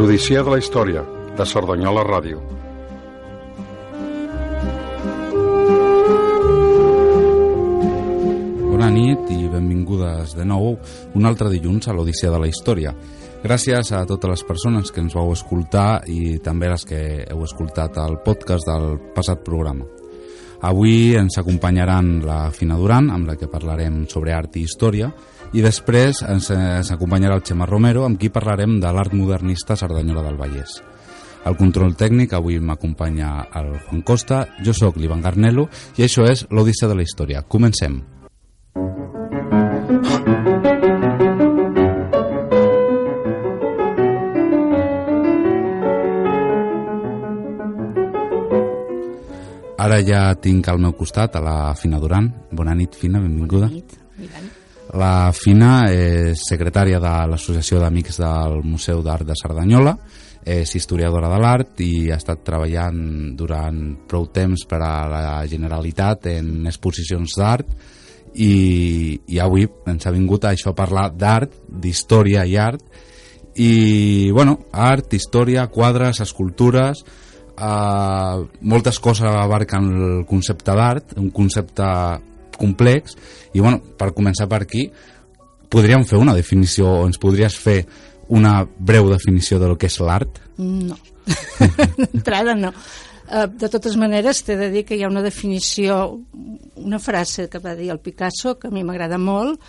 L'Odissea de la Història, de Cerdanyola Ràdio. Bona nit i benvingudes de nou un altre dilluns a l'Odissea de la Història. Gràcies a totes les persones que ens vau escoltar i també les que heu escoltat el podcast del passat programa. Avui ens acompanyaran la Fina Duran, amb la que parlarem sobre art i història, i després ens, ens acompanyarà el Xema Romero, amb qui parlarem de l'art modernista Cerdanyola del Vallès. Al control tècnic avui m'acompanya el Juan Costa, jo sóc l'Ivan Garnelo i això és l'Odissea de la Història. Comencem. Ara ja tinc al meu costat a la Fina Duran. Bona nit, Fina, benvinguda. Bona nit, Ivan. La Fina és secretària de l'Associació d'Amics del Museu d'Art de Cerdanyola, és historiadora de l'art i ha estat treballant durant prou temps per a la Generalitat en exposicions d'art i, i avui ens ha vingut a això a parlar d'art, d'història i art. I, bueno, art, història, quadres, escultures eh, moltes coses abarquen el concepte d'art, un concepte complex i bueno, per començar per aquí podríem fer una definició o ens podries fer una breu definició de lo que és l'art? No, d'entrada no. Uh, de totes maneres, t'he de dir que hi ha una definició, una frase que va dir el Picasso, que a mi m'agrada molt,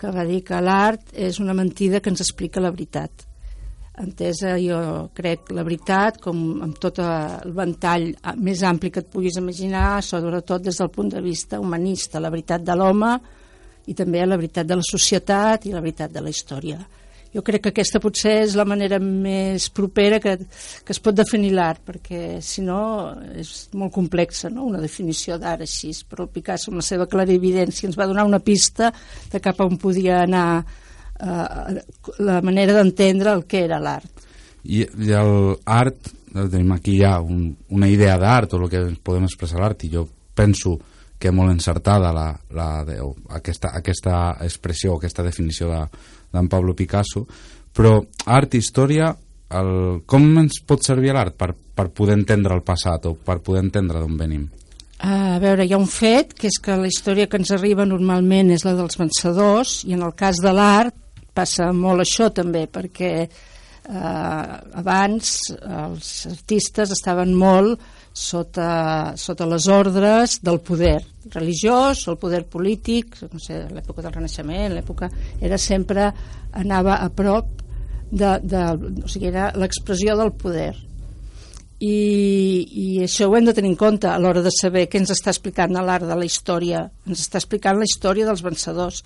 que va dir que l'art és una mentida que ens explica la veritat. Entesa, jo crec la veritat, com amb tot el ventall més ampli que et puguis imaginar, sobretot des del punt de vista humanista, la veritat de l'home i també la veritat de la societat i la veritat de la història jo crec que aquesta potser és la manera més propera que, que es pot definir l'art, perquè si no és molt complexa, no? una definició d'art així, però Picasso amb la seva clarividència ens va donar una pista de cap on podia anar eh, la manera d'entendre el que era l'art. I, i l'art, tenim aquí ja un, una idea d'art o el que podem expressar l'art i jo penso que és molt encertada la, la, de, aquesta, aquesta expressió, aquesta definició de, d'en Pablo Picasso, però art i història, el, com ens pot servir l'art per, per poder entendre el passat o per poder entendre d'on venim? A veure, hi ha un fet, que és que la història que ens arriba normalment és la dels vencedors, i en el cas de l'art passa molt això també, perquè eh, abans els artistes estaven molt sota, sota les ordres del poder religiós, el poder polític, no sé, l'època del Renaixement, l'època era sempre anava a prop de, de, o sigui, era l'expressió del poder. I, I això ho hem de tenir en compte a l'hora de saber què ens està explicant l'art de la història. Ens està explicant la història dels vencedors.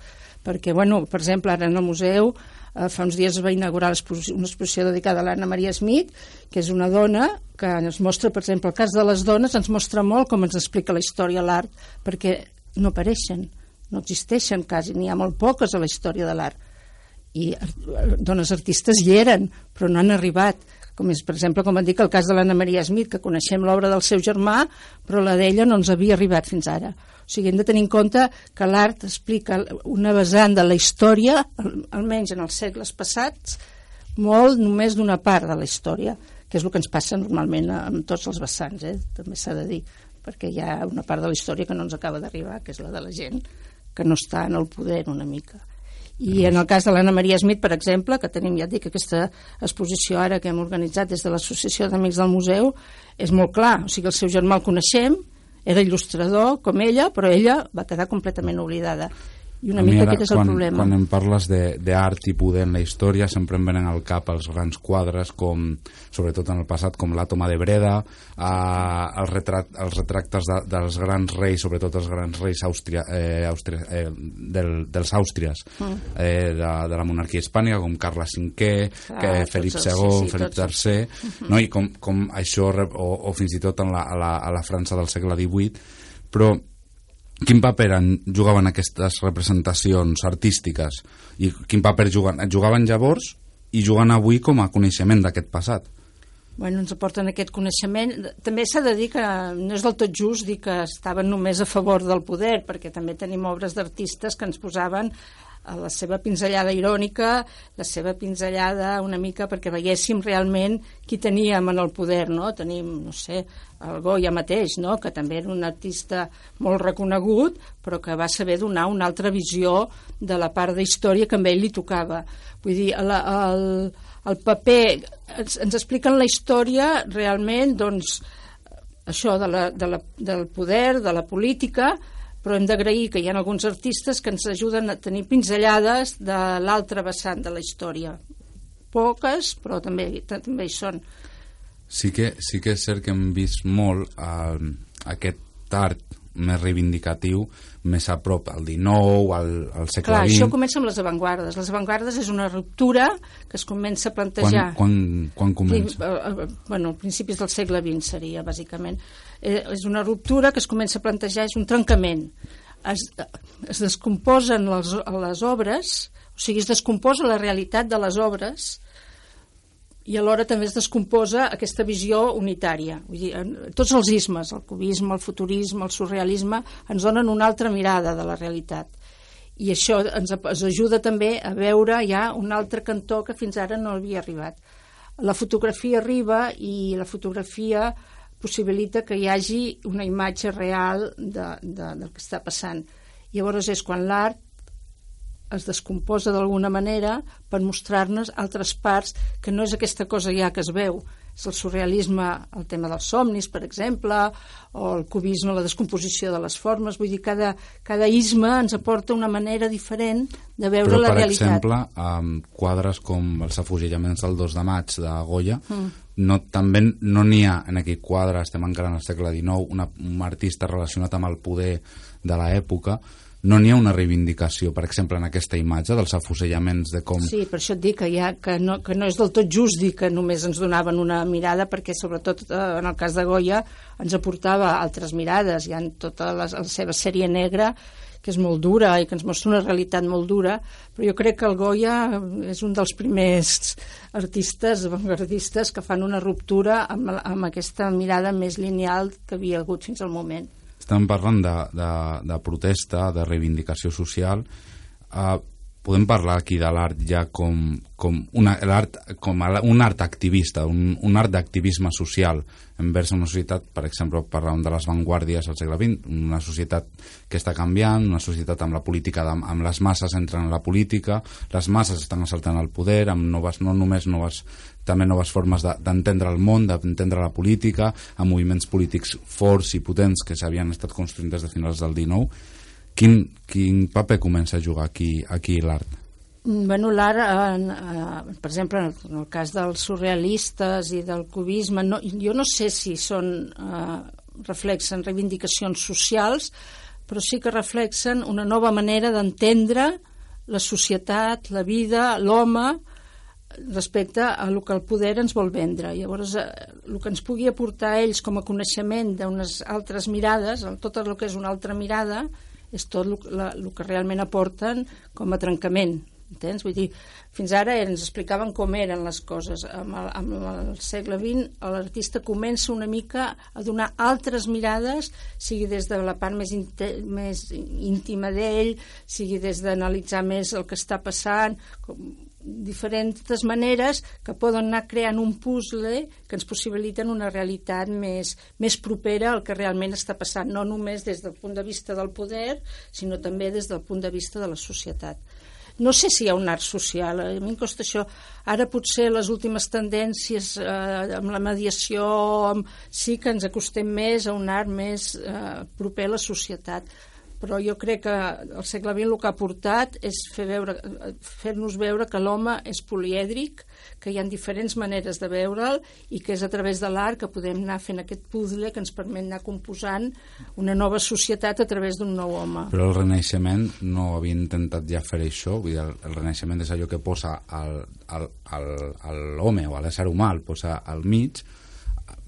Perquè, bueno, per exemple, ara en el museu eh, fa uns dies es va inaugurar una exposició dedicada a l'Anna Maria Smith, que és una dona que ens mostra, per exemple, el cas de les dones ens mostra molt com ens explica la història l'art, perquè no apareixen, no existeixen quasi, n'hi ha molt poques a la història de l'art. I dones artistes hi eren, però no han arribat com és, per exemple, com em dic, el cas de l'Anna Maria Smith, que coneixem l'obra del seu germà, però la d'ella no ens havia arribat fins ara. O sigui, hem de tenir en compte que l'art explica una vessant de la història, almenys en els segles passats, molt només d'una part de la història, que és el que ens passa normalment amb tots els vessants, eh? també s'ha de dir, perquè hi ha una part de la història que no ens acaba d'arribar, que és la de la gent que no està en el poder una mica. I en el cas de l'Anna Maria Smith, per exemple, que tenim, ja dic, aquesta exposició ara que hem organitzat des de l'Associació d'Amics del Museu, és molt clar. O sigui, el seu germà el coneixem, era il·lustrador com ella, però ella va quedar completament oblidada. I una mica aquest és el quan, problema. Quan em parles d'art i poder en la història, sempre em venen al cap els grans quadres, com, sobretot en el passat, com l'Àtoma de Breda, eh, els, retrat, els retractes de, dels grans reis, sobretot els grans reis àustria, eh, àustria, eh, del, dels àustries, mm. eh, de, de la monarquia hispànica, com Carles V, Clar, que Felip II, sí, sí, Felip III, uh -huh. no? i com, com això, o, o fins i tot en la, a, la, a la França del segle XVIII, però quin paper en, jugaven aquestes representacions artístiques i quin paper juguen, jugaven llavors i juguen avui com a coneixement d'aquest passat bueno, ens aporten aquest coneixement. També s'ha de dir que no és del tot just dir que estaven només a favor del poder, perquè també tenim obres d'artistes que ens posaven la seva pinzellada irònica, la seva pinzellada una mica perquè veiéssim realment qui teníem en el poder, no? Tenim, no sé, el Goya mateix, no? que també era un artista molt reconegut, però que va saber donar una altra visió de la part de història que a ell li tocava. Vull dir, el, el, el paper... Ens, ens expliquen la història realment, doncs, això de la, de la, del poder, de la política, però hem d'agrair que hi ha alguns artistes que ens ajuden a tenir pinzellades de l'altre vessant de la història. Poques, però també, també hi són. Sí que, sí que és cert que hem vist molt eh, aquest art més reivindicatiu més a prop al XIX, al, al segle Clar, XX. això comença amb les avantguardes. Les avantguardes és una ruptura que es comença a plantejar... Quan, quan, quan comença? Prim, eh, bueno, principis del segle XX seria, bàsicament eh, és una ruptura que es comença a plantejar, és un trencament. Es, es descomposen les, les obres, o sigui, es descomposa la realitat de les obres i alhora també es descomposa aquesta visió unitària. Vull dir, tots els ismes, el cubisme, el futurisme, el surrealisme, ens donen una altra mirada de la realitat. I això ens, ens ajuda també a veure ja un altre cantó que fins ara no havia arribat. La fotografia arriba i la fotografia possibilita que hi hagi una imatge real de, de, del que està passant. Llavors és quan l'art es descomposa d'alguna manera per mostrar-nos altres parts que no és aquesta cosa ja que es veu, és el surrealisme, el tema dels somnis, per exemple, o el cubisme, la descomposició de les formes. Vull dir, cada, cada isme ens aporta una manera diferent de veure Però, la realitat. Però, per exemple, amb quadres com els afugellaments del 2 de maig de Goya, mm. No, també no n'hi ha en aquell quadre, estem encara en el segle XIX, una, un artista relacionat amb el poder de l'època, no n'hi ha una reivindicació, per exemple, en aquesta imatge dels afusellaments de com... Sí, per això et dic que, ha, que, no, que no és del tot just dir que només ens donaven una mirada, perquè sobretot eh, en el cas de Goya ens aportava altres mirades, hi ha tota la, la seva sèrie negra que és molt dura i que ens mostra una realitat molt dura, però jo crec que el Goya és un dels primers artistes avantguardistes que fan una ruptura amb, amb aquesta mirada més lineal que havia hagut fins al moment. Estem parlant de, de, de protesta, de reivindicació social, eh, podem parlar aquí de l'art ja com, com, una, art, com un art activista, un, un art d'activisme social envers una societat, per exemple, parlàvem de les vanguardies al segle XX, una societat que està canviant, una societat amb la política, amb, amb les masses entren en la política, les masses estan assaltant el poder, amb noves, no només noves també noves formes d'entendre de, el món, d'entendre la política, amb moviments polítics forts i potents que s'havien estat construint des de finals del XIX. Quin, quin paper comença a jugar aquí, aquí l'art? Mm, bueno, l'art, eh, per exemple, en el cas dels surrealistes i del cubisme, no, jo no sé si són eh, reflexen reivindicacions socials, però sí que reflexen una nova manera d'entendre la societat, la vida, l'home, respecte a el que el poder ens vol vendre. Llavors, eh, el que ens pugui aportar ells com a coneixement d'unes altres mirades, tot el que és una altra mirada, és tot el, que realment aporten com a trencament. Entens? Vull dir, fins ara ens explicaven com eren les coses. Amb el, amb el segle XX l'artista comença una mica a donar altres mirades, sigui des de la part més, més íntima d'ell, sigui des d'analitzar més el que està passant, com, diferents maneres que poden anar creant un puzzle que ens possibiliten una realitat més, més propera al que realment està passant, no només des del punt de vista del poder, sinó també des del punt de vista de la societat. No sé si hi ha un art social, a mi em costa això. Ara potser les últimes tendències eh, amb la mediació amb... sí que ens acostem més a un art més eh, proper a la societat, però jo crec que el segle XX el que ha portat és fer veure, fer-nos que l'home és polièdric, que hi ha diferents maneres de veure'l i que és a través de l'art que podem anar fent aquest puzzle que ens permet anar composant una nova societat a través d'un nou home. Però el Renaixement no havia intentat ja fer això, vull dir, el, el Renaixement és allò que posa l'home o a l'ésser humà, el posa al mig,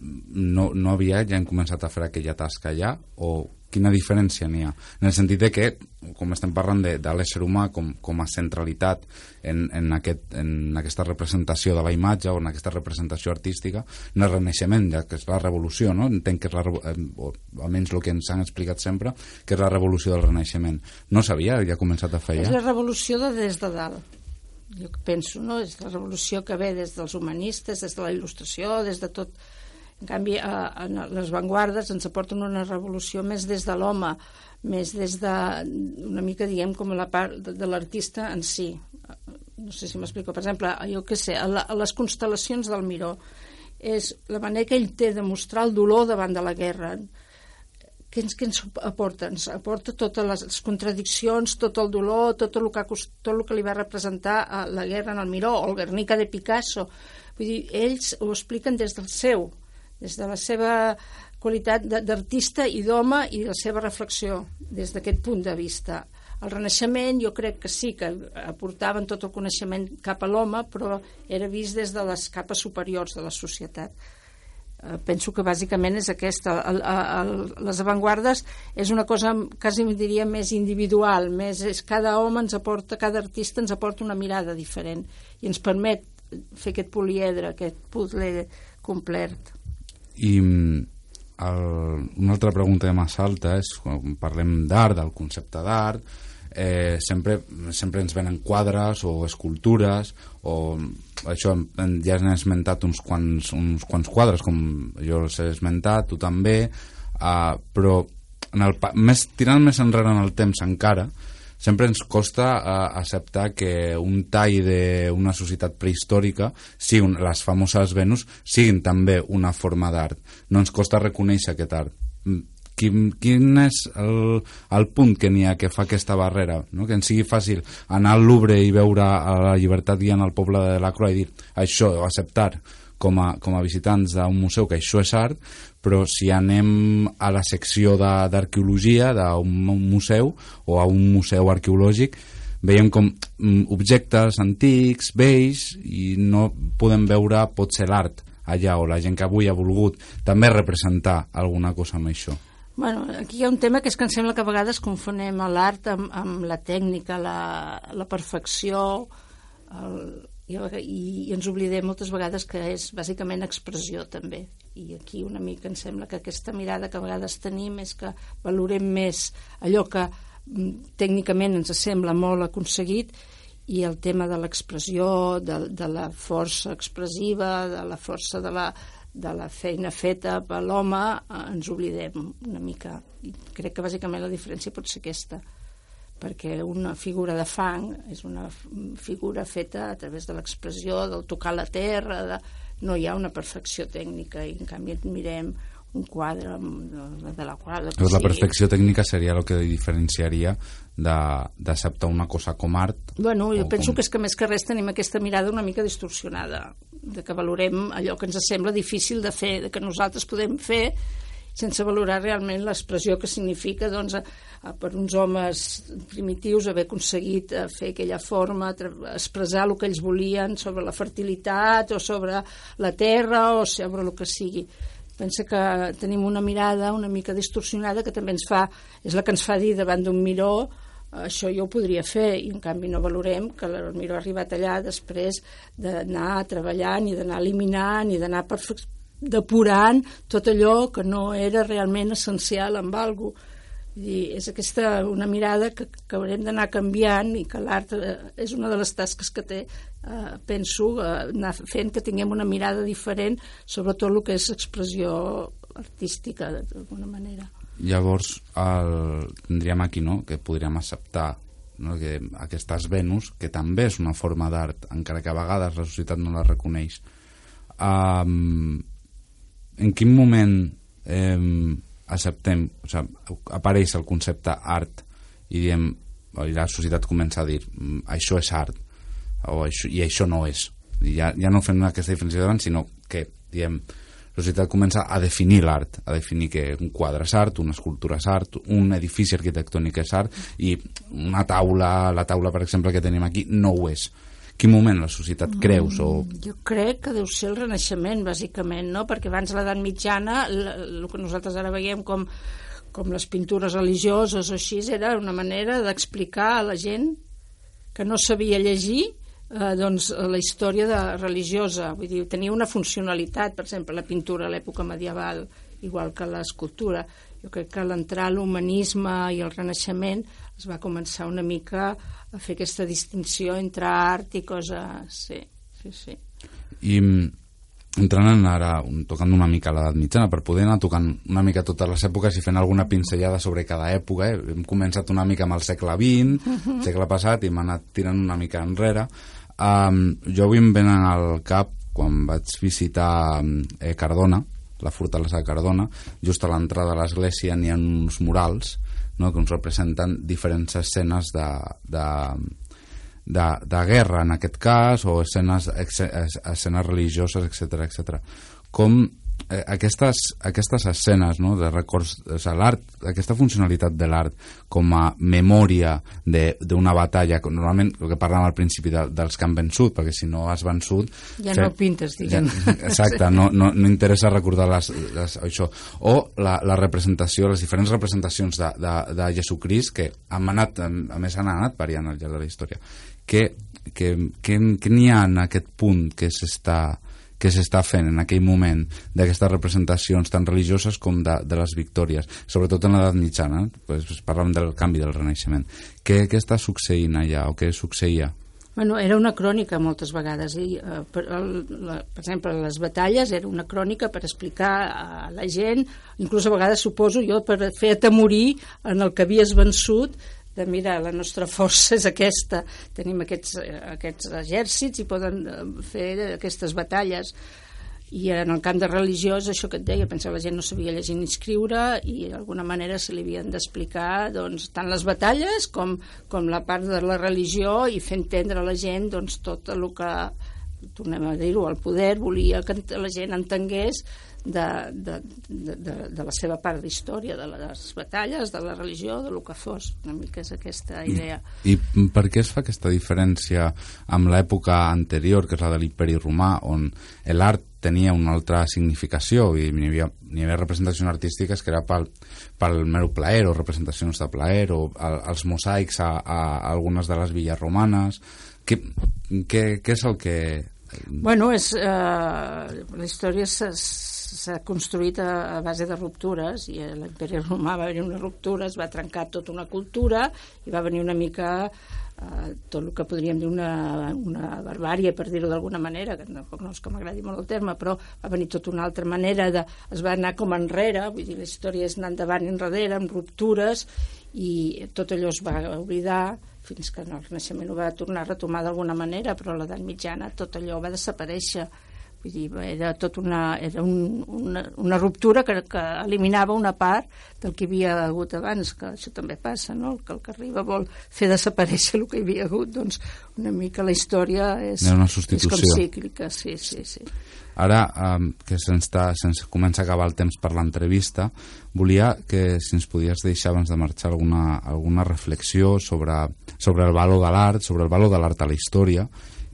no, no havia ja hem començat a fer aquella tasca ja o quina diferència n'hi ha? En el sentit de que, com estem parlant de, de l'ésser humà com, com a centralitat en, en, aquest, en aquesta representació de la imatge o en aquesta representació artística, en el Renaixement, ja que és la revolució, no? entenc que és la, eh, o almenys el que ens han explicat sempre, que és la revolució del Renaixement. No sabia, ja ha començat a ja? És la revolució de des de dalt jo penso, no? és la revolució que ve des dels humanistes, des de la il·lustració, des de tot en canvi, a, a les vanguardes ens aporten una revolució més des de l'home, més des de, una mica, diguem, com la part de, de l'artista en si. No sé si m'explico. Per exemple, jo què sé, a, la, a les constel·lacions del Miró és la manera que ell té de mostrar el dolor davant de la guerra. Què ens, què ens aporta? Ens aporta totes les contradiccions, tot el dolor, tot el que, tot el que li va representar a la guerra en el Miró, o el Guernica de Picasso. Vull dir, ells ho expliquen des del seu, des de la seva qualitat d'artista i d'home i la seva reflexió des d'aquest punt de vista. El Renaixement jo crec que sí, que aportaven tot el coneixement cap a l'home, però era vist des de les capes superiors de la societat. Eh, penso que bàsicament és aquesta. El, el, les avantguardes és una cosa quasi diria més individual, més és cada home ens aporta, cada artista ens aporta una mirada diferent i ens permet fer aquest poliedre, aquest puzzle complet. I mm, el, una altra pregunta que m'assalta és, quan parlem d'art, del concepte d'art, eh, sempre, sempre ens venen quadres o escultures o això ja has esmentat uns quants, uns quants quadres com jo els he esmentat, tu també uh, però en el, més, tirant més enrere en el temps encara sempre ens costa uh, acceptar que un tall d'una societat prehistòrica, sí, un, les famoses Venus, siguin també una forma d'art. No ens costa reconèixer aquest art. Mm, quin, quin és el, el punt que n'hi ha que fa aquesta barrera? No? Que ens sigui fàcil anar al Louvre i veure a la llibertat guiant al poble de la Croix i dir això, acceptar com a, com a visitants d'un museu que això és art, però si anem a la secció d'arqueologia d'un museu o a un museu arqueològic, veiem com mm, objectes antics, vells, i no podem veure potser l'art allà, o la gent que avui ha volgut també representar alguna cosa amb això. Bueno, aquí hi ha un tema que és que em sembla que a vegades confonem l'art amb, amb la tècnica, la, la perfecció, el, i, i, i ens oblidem moltes vegades que és bàsicament expressió també i aquí una mica em sembla que aquesta mirada que a vegades tenim és que valorem més allò que mm, tècnicament ens sembla molt aconseguit i el tema de l'expressió, de, de la força expressiva, de la força de la, de la feina feta per l'home, ens oblidem una mica. I crec que bàsicament la diferència pot ser aquesta perquè una figura de fang és una figura feta a través de l'expressió, del tocar la terra, de... no hi ha una perfecció tècnica i en canvi mirem un quadre de, la qual... Però la perfecció tècnica seria el que diferenciaria d'acceptar una cosa com art? Bueno, jo penso com... que és que més que res tenim aquesta mirada una mica distorsionada, de que valorem allò que ens sembla difícil de fer, de que nosaltres podem fer sense valorar realment l'expressió que significa doncs, per uns homes primitius haver aconseguit a, fer aquella forma, expressar el que ells volien sobre la fertilitat o sobre la terra o sobre el que sigui. Pensa que tenim una mirada una mica distorsionada que també ens fa, és la que ens fa dir davant d'un miró això jo ho podria fer i en canvi no valorem que miró ha arribat allà després d'anar treballant i d'anar eliminant i d'anar depurant tot allò que no era realment essencial amb algú. I és aquesta una mirada que, que haurem d'anar canviant i que l'art eh, és una de les tasques que té, eh, penso, eh, anar fent que tinguem una mirada diferent sobre tot el que és expressió artística, d'alguna manera. Llavors, el, tindríem aquí no? que podríem acceptar no? que aquestes Venus, que també és una forma d'art, encara que a vegades la societat no la reconeix, um, en quin moment eh, acceptem, o sigui, apareix el concepte art i diem, i la societat comença a dir mm, això és art o això, i això no és i ja, ja no fem aquesta diferència davant sinó que diem la societat comença a definir l'art, a definir que un quadre és art, una escultura és art, un edifici arquitectònic és art i una taula, la taula per exemple que tenim aquí no ho és quin moment la societat creus? O... Mm, jo crec que deu ser el Renaixement, bàsicament, no? perquè abans l'edat mitjana, el que nosaltres ara veiem com, com les pintures religioses o així, era una manera d'explicar a la gent que no sabia llegir eh, doncs, la història de, religiosa. Vull dir, tenia una funcionalitat, per exemple, la pintura a l'època medieval, igual que l'escultura. Jo crec que l'entrar a l'humanisme i el Renaixement es va començar una mica a fer aquesta distinció entre art i cosa... Sí, sí, sí. I mm, entrant en ara, tocant una mica l'edat mitjana, per poder anar tocant una mica totes les èpoques i fent alguna pincellada sobre cada època, eh? hem començat una mica amb el segle XX, uh -huh. segle passat, i hem anat tirant una mica enrere. Um, jo avui em venen al cap, quan vaig visitar eh, Cardona, la fortalesa de Cardona, just a l'entrada de l'església n'hi ha uns murals no? que ens representen diferents escenes de, de, de, de guerra, en aquest cas, o escenes, escenes religioses, etc etc. Com eh, aquestes, aquestes escenes no, de records, o sigui, l'art, aquesta funcionalitat de l'art com a memòria d'una batalla, normalment el que parlàvem al principi de, dels que han vençut, perquè si no has vençut... Ja fer, no pintes, diguem. Ja, exacte, no, no, no interessa recordar les, les, això. O la, la representació, les diferents representacions de, de, de Jesucrist que han anat, a més han anat variant al llarg de la història. Que, que, que, que n'hi ha en aquest punt que s'està que s'està fent en aquell moment d'aquestes representacions tan religioses com de, de les victòries, sobretot en l'edat mitjana, pues, pues parlem del canvi del Renaixement. Què, què està succeint allà o què succeïa? Bueno, era una crònica moltes vegades i, eh, per, el, la, per exemple, les batalles era una crònica per explicar a la gent, inclús a vegades suposo jo per fer atemorir en el que havies vençut de mira, la nostra força és aquesta, tenim aquests, aquests exèrcits i poden eh, fer aquestes batalles. I en el camp de religiós, això que et deia, pensava la gent no sabia llegir ni escriure i d'alguna manera se li havien d'explicar doncs, tant les batalles com, com la part de la religió i fer entendre a la gent doncs, tot el que tornem a dir-ho, el poder volia que la gent entengués de, de, de, de, de la seva part d'història, de les batalles, de la religió, de lo que fos. Una mica és aquesta idea. I, I per què es fa aquesta diferència amb l'època anterior, que és la de l'imperi romà, on l'art tenia una altra significació i n'hi havia, hi havia representacions artístiques que era pel, pel meu plaer o representacions de plaer o el, els mosaics a, a, a algunes de les villes romanes què, què, què és el que... Bueno, és, eh, la història s'ha construït a, a base de ruptures i a l'imperi romà va haver una ruptura, es va trencar tota una cultura i va venir una mica eh, tot el que podríem dir una, una barbària, per dir-ho d'alguna manera, que tampoc no és que m'agradi molt el terme, però va venir tota una altra manera, de, es va anar com enrere, vull dir, la història és anar endavant i enrere, amb ruptures, i tot allò es va oblidar fins que en el Renaixement ho va tornar a retomar d'alguna manera, però a l'edat mitjana tot allò va desaparèixer Vull dir, era tot una, era un, una, una ruptura que, que eliminava una part del que hi havia hagut abans, que això també passa, no? que el que arriba vol fer desaparèixer el que hi havia hagut, doncs una mica la història és, una és com cíclica, sí, sí, sí. Ara, um, que se'ns se comença a acabar el temps per l'entrevista, volia que si ens podies deixar abans de marxar alguna, alguna reflexió sobre, sobre el valor de l'art, sobre el valor de l'art a la història,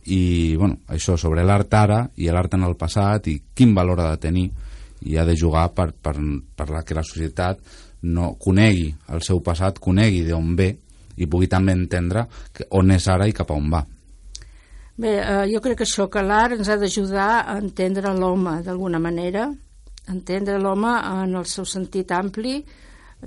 i bueno, això sobre l'art ara i l'art en el passat i quin valor ha de tenir i ha de jugar per, per, per la que la societat no conegui el seu passat, conegui d'on ve i pugui també entendre on és ara i cap a on va. Bé, eh, jo crec que això, que l'art ens ha d'ajudar a entendre l'home d'alguna manera, entendre l'home en el seu sentit ampli,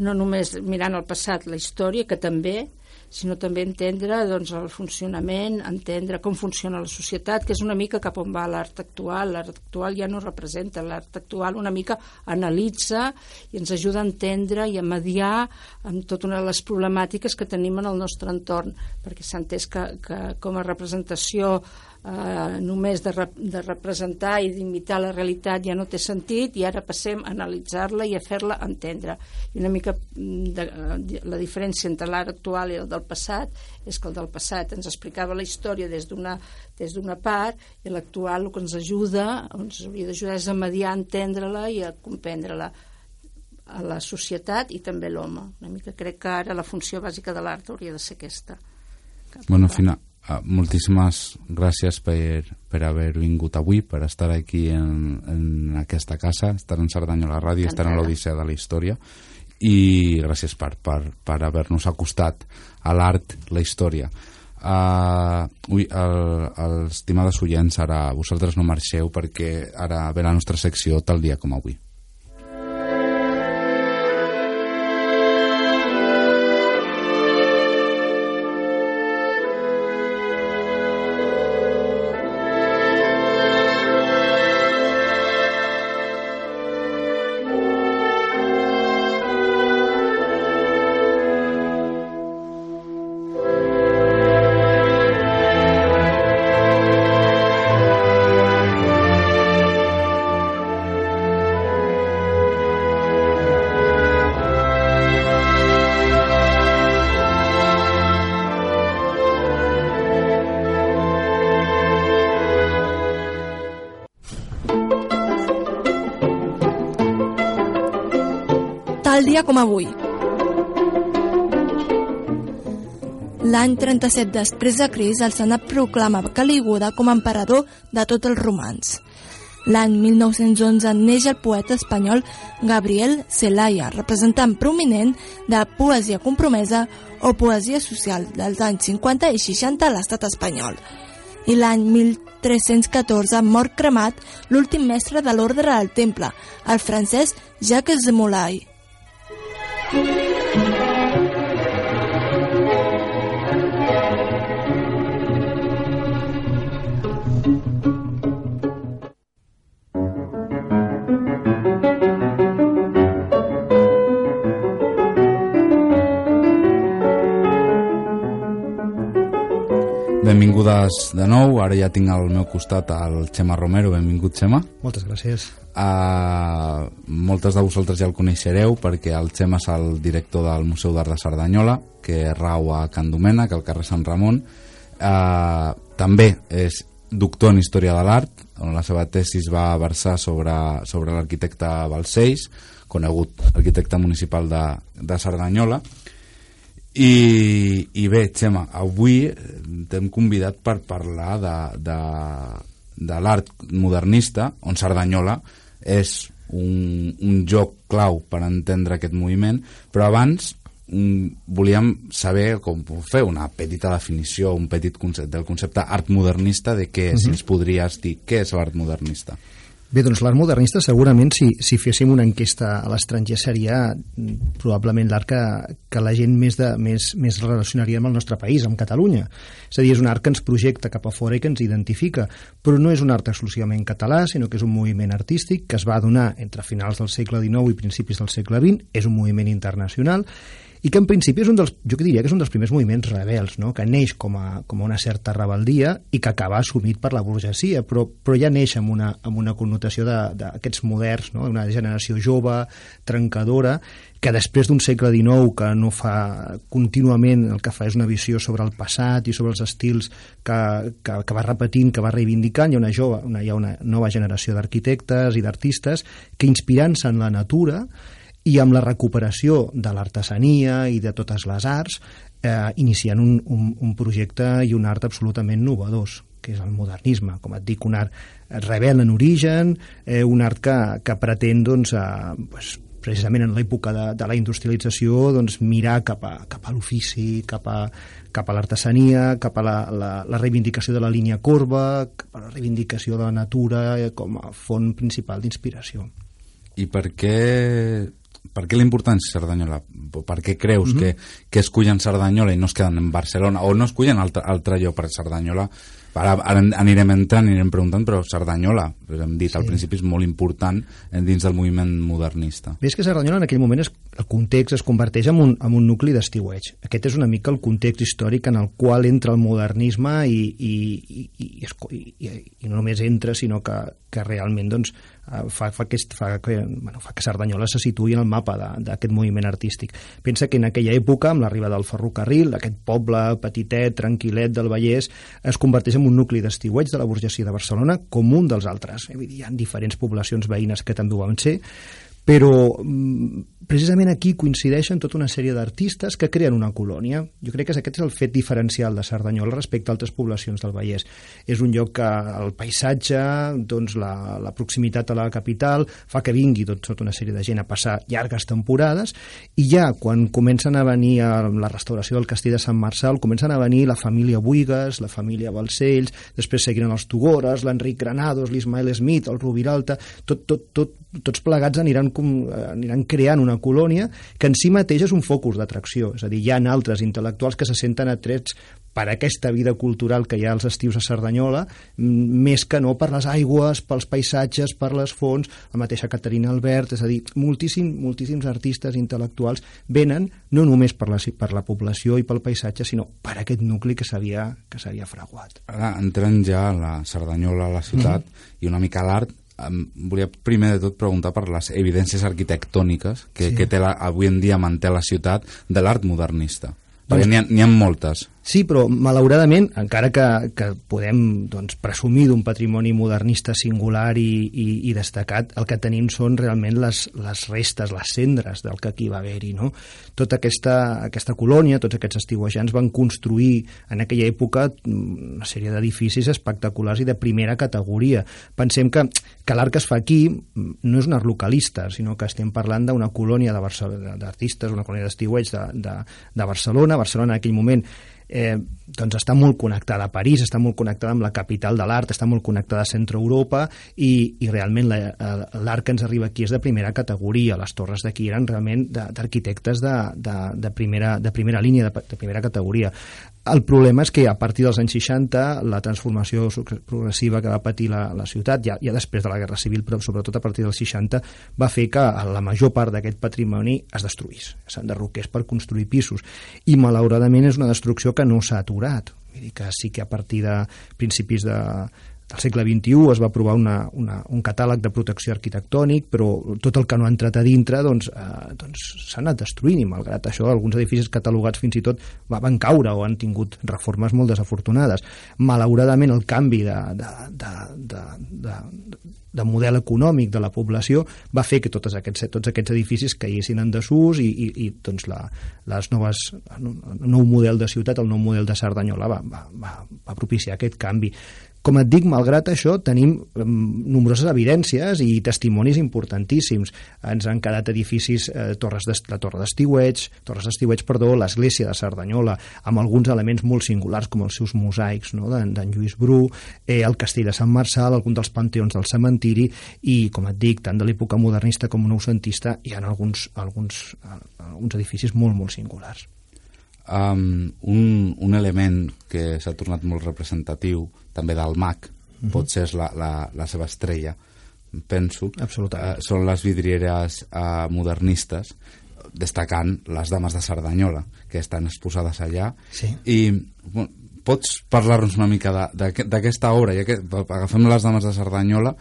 no només mirant el passat, la història, que també, sinó també entendre doncs, el funcionament, entendre com funciona la societat, que és una mica cap on va l'art actual. L'art actual ja no representa, l'art actual una mica analitza i ens ajuda a entendre i a mediar amb tota una de les problemàtiques que tenim en el nostre entorn, perquè s'ha entès que, que com a representació eh, només de, rep de representar i d'imitar la realitat ja no té sentit i ara passem a analitzar-la i a fer-la entendre. I una mica mm, de, de, la diferència entre l'art actual i el del passat és que el del passat ens explicava la història des d'una des d'una part i l'actual el que ens ajuda, ens hauria d'ajudar és a mediar, a entendre-la i a comprendre-la a la societat i també l'home. Una mica crec que ara la funció bàsica de l'art hauria de ser aquesta. Bueno, final, Uh, moltíssimes gràcies per, per haver vingut avui, per estar aquí en, en aquesta casa, estar en Cerdanyola Ràdio, estar en l'Odissea de la Història i gràcies per, per, per haver-nos acostat a l'art, la història. Uh, ui, el, els estimades oients, ara vosaltres no marxeu perquè ara ve la nostra secció tal dia com avui. Dia com avui. L'any 37 després de Cris, el Senat proclama Calígula com a emperador de tots els romans. L'any 1911 neix el poeta espanyol Gabriel Celaya, representant prominent de poesia compromesa o poesia social dels anys 50 i 60 a l'estat espanyol. I l'any 1314 mor cremat l'últim mestre de l'ordre del temple, el francès Jacques de Molay. Benvingudes de nou, ara ja tinc al meu costat el Xema Romero, benvingut Xema. Moltes gràcies. Uh, moltes de vosaltres ja el coneixereu perquè el Xema és el director del Museu d'Art de Cerdanyola, que rau a Can Domènec, al carrer Sant Ramon. Uh, també és doctor en Història de l'Art, on la seva tesis va versar sobre, sobre l'arquitecte Balcells, conegut arquitecte municipal de, de Cerdanyola, i, i bé, Xema, avui t'hem convidat per parlar de, de, de l'art modernista, on Cerdanyola és un, un joc clau per entendre aquest moviment, però abans mm, volíem saber com fer una petita definició, un petit concepte del concepte art modernista, de què, uh -huh. si mhm. ens podries dir què és l'art modernista. Bé, doncs l'art modernista segurament si, si féssim una enquesta a l'estranger seria mm, probablement l'art que, que la gent més, de, més, més relacionaria amb el nostre país, amb Catalunya. És a dir, és un art que ens projecta cap a fora i que ens identifica, però no és un art exclusivament català, sinó que és un moviment artístic que es va donar entre finals del segle XIX i principis del segle XX, és un moviment internacional i que en principi és un dels, jo diria que és un dels primers moviments rebels, no? que neix com a, com a una certa rebeldia i que acaba assumit per la burgesia, però, però ja neix amb una, amb una connotació d'aquests moderns, no? una generació jove, trencadora, que després d'un segle XIX que no fa contínuament el que fa és una visió sobre el passat i sobre els estils que, que, que va repetint, que va reivindicant, hi ha una, jove, una, hi ha una nova generació d'arquitectes i d'artistes que inspirant-se en la natura i amb la recuperació de l'artesania i de totes les arts eh, iniciant un, un, un projecte i un art absolutament novedós que és el modernisme, com et dic, un art rebel en origen, eh, un art que, que pretén doncs, eh, pues, precisament en l'època de, de la industrialització doncs, mirar cap a, cap a l'ofici, cap a, cap a l'artesania, cap a la, la, la reivindicació de la línia corba, cap a la reivindicació de la natura eh, com a font principal d'inspiració. I per què per què la importància de Cerdanyola? Per què creus mm -hmm. que, que escullen Cerdanyola i no es queden en Barcelona o no escullen altre, altre lloc per Cerdanyola Ara, ara anirem entrant, anirem preguntant, però Cerdanyola, hem dit sí. al principi, és molt important dins del moviment modernista. Ves que Cerdanyola en aquell moment es, el context es converteix en un, en un nucli d'estiueig. Aquest és una mica el context històric en el qual entra el modernisme i, i, i, i, i, i, no només entra, sinó que, que realment doncs, Eh, fa, fa, aquest, fa, que, bueno, fa que Cerdanyola se situï en el mapa d'aquest moviment artístic. Pensa que en aquella època, amb l'arribada del ferrocarril, aquest poble petitet, tranquil·let del Vallès, es converteix en un nucli d'estiueig de la burgesia de Barcelona com un dels altres. Hi ha diferents poblacions veïnes que també ho van ser, però mm, precisament aquí coincideixen tota una sèrie d'artistes que creen una colònia. Jo crec que aquest és el fet diferencial de Cerdanyola respecte a altres poblacions del Vallès. És un lloc que el paisatge, doncs la, la proximitat a la capital, fa que vingui tot, tota una sèrie de gent a passar llargues temporades i ja quan comencen a venir a la restauració del castell de Sant Marçal, comencen a venir la família Buigas, la família Balcells, després seguiran els Tugores, l'Enric Granados, l'Ismael Smith, el Rubiralta, tot, tot, tot, tots plegats aniran com, eh, aniran creant una colònia que en si mateix és un focus d'atracció. És a dir, hi ha altres intel·lectuals que se senten atrets per aquesta vida cultural que hi ha als estius a Cerdanyola, més que no per les aigües, pels paisatges, per les fonts, la mateixa Caterina Albert, és a dir, moltíssim, moltíssims artistes intel·lectuals venen no només per la, per la població i pel paisatge, sinó per aquest nucli que s'havia que s'havia fraguat. Ara entrem ja a la Cerdanyola, a la ciutat, mm -hmm. i una mica l'art, em volia primer de tot preguntar per les evidències arquitectòniques que, sí. que té la, avui en dia manté la ciutat de l'art modernista. Perquè doncs n'hi ha, ha moltes. Sí, però malauradament, encara que, que podem doncs, presumir d'un patrimoni modernista singular i, i, i destacat, el que tenim són realment les, les restes, les cendres del que aquí va haver-hi. No? Tota aquesta, aquesta colònia, tots aquests estiuejants van construir en aquella època una sèrie d'edificis espectaculars i de primera categoria. Pensem que, que l'art que es fa aquí no és un art localista, sinó que estem parlant d'una colònia d'artistes, una colònia d'estiueig de, de, de Barcelona. Barcelona en aquell moment eh, doncs està molt connectada a París, està molt connectada amb la capital de l'art, està molt connectada a Centre Europa i, i realment eh, l'art que ens arriba aquí és de primera categoria. Les torres d'aquí eren realment d'arquitectes de, de, de, primera, de primera línia, de, de primera categoria. El problema és que a partir dels anys 60 la transformació progressiva que va patir la, la ciutat, ja, ja després de la Guerra Civil, però sobretot a partir dels 60, va fer que la major part d'aquest patrimoni es destruís, s'enderroqués per construir pisos. I malauradament és una destrucció que no s'ha aturat. Vull dir que sí que a partir de principis de, al segle XXI es va aprovar una, una, un catàleg de protecció arquitectònic, però tot el que no ha entrat a dintre doncs, eh, doncs s'ha anat destruint i malgrat això alguns edificis catalogats fins i tot van caure o han tingut reformes molt desafortunades. Malauradament el canvi de, de, de, de, de, de model econòmic de la població va fer que tots aquests, tots aquests edificis caiguessin en desús i, i, i doncs la, les noves, el nou model de ciutat, el nou model de Cerdanyola va, va, va, va propiciar aquest canvi. Com et dic, malgrat això, tenim nombroses evidències i testimonis importantíssims. Ens han quedat edificis, eh, torres de, la Torre d'Estiueig, Torres d'Estiueig, perdó, l'església de Cerdanyola, amb alguns elements molt singulars, com els seus mosaics no?, d'en Lluís Bru, eh, el castell de Sant Marçal, algun dels panteons del cementiri, i, com et dic, tant de l'època modernista com noucentista, hi ha alguns, alguns, alguns edificis molt, molt singulars. Um, un, un element que s'ha tornat molt representatiu també del MAC, uh mhm. -huh. potser és la, la, la seva estrella, penso. Absolutament. Uh, són les vidrieres uh, modernistes, destacant les dames de Cerdanyola, que estan exposades allà. Sí. I bueno, pots parlar-nos una mica d'aquesta obra? Ja que agafem les dames de Cerdanyola,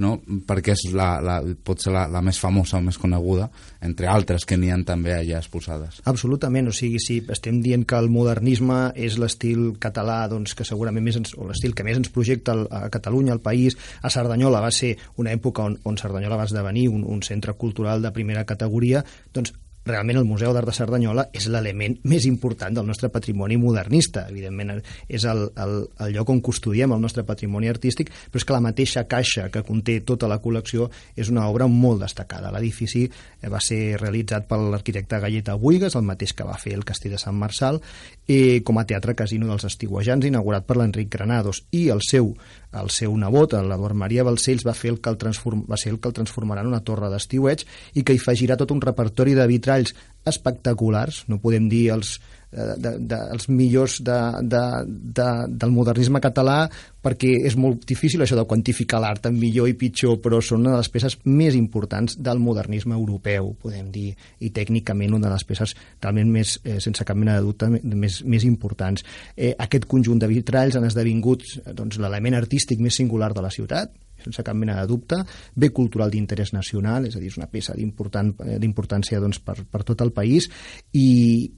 no? perquè és la, la, pot ser la, la més famosa o més coneguda, entre altres que n'hi han també allà exposades. Absolutament, o sigui, si estem dient que el modernisme és l'estil català doncs, que segurament més ens, o l'estil que més ens projecta a Catalunya, al país, a Cerdanyola va ser una època on, on Cerdanyola va esdevenir un, un centre cultural de primera categoria, doncs realment el Museu d'Art de Cerdanyola és l'element més important del nostre patrimoni modernista. Evidentment, és el, el, el lloc on custodiem el nostre patrimoni artístic, però és que la mateixa caixa que conté tota la col·lecció és una obra molt destacada. L'edifici eh, va ser realitzat per l'arquitecte Galleta Buigas, el mateix que va fer el Castell de Sant Marçal, i com a teatre casino dels estiuejants, inaugurat per l'Enric Granados, i el seu el seu nebot, l'Eduard Maria Balcells, va, fer el que el transform, va ser el que el transformarà en una torre d'estiueig i que hi afegirà tot un repertori de vitralls espectaculars, no podem dir els, de, de, els millors de, de, de, del modernisme català perquè és molt difícil això de quantificar l'art en millor i pitjor, però són una de les peces més importants del modernisme europeu, podem dir, i tècnicament una de les peces realment més, eh, sense cap mena de dubte, més, més importants. Eh, aquest conjunt de vitralls han esdevingut doncs, l'element artístic més singular de la ciutat, sense cap mena de dubte, bé cultural d'interès nacional, és a dir, és una peça eh, d'importància doncs, per, per tot el país. I,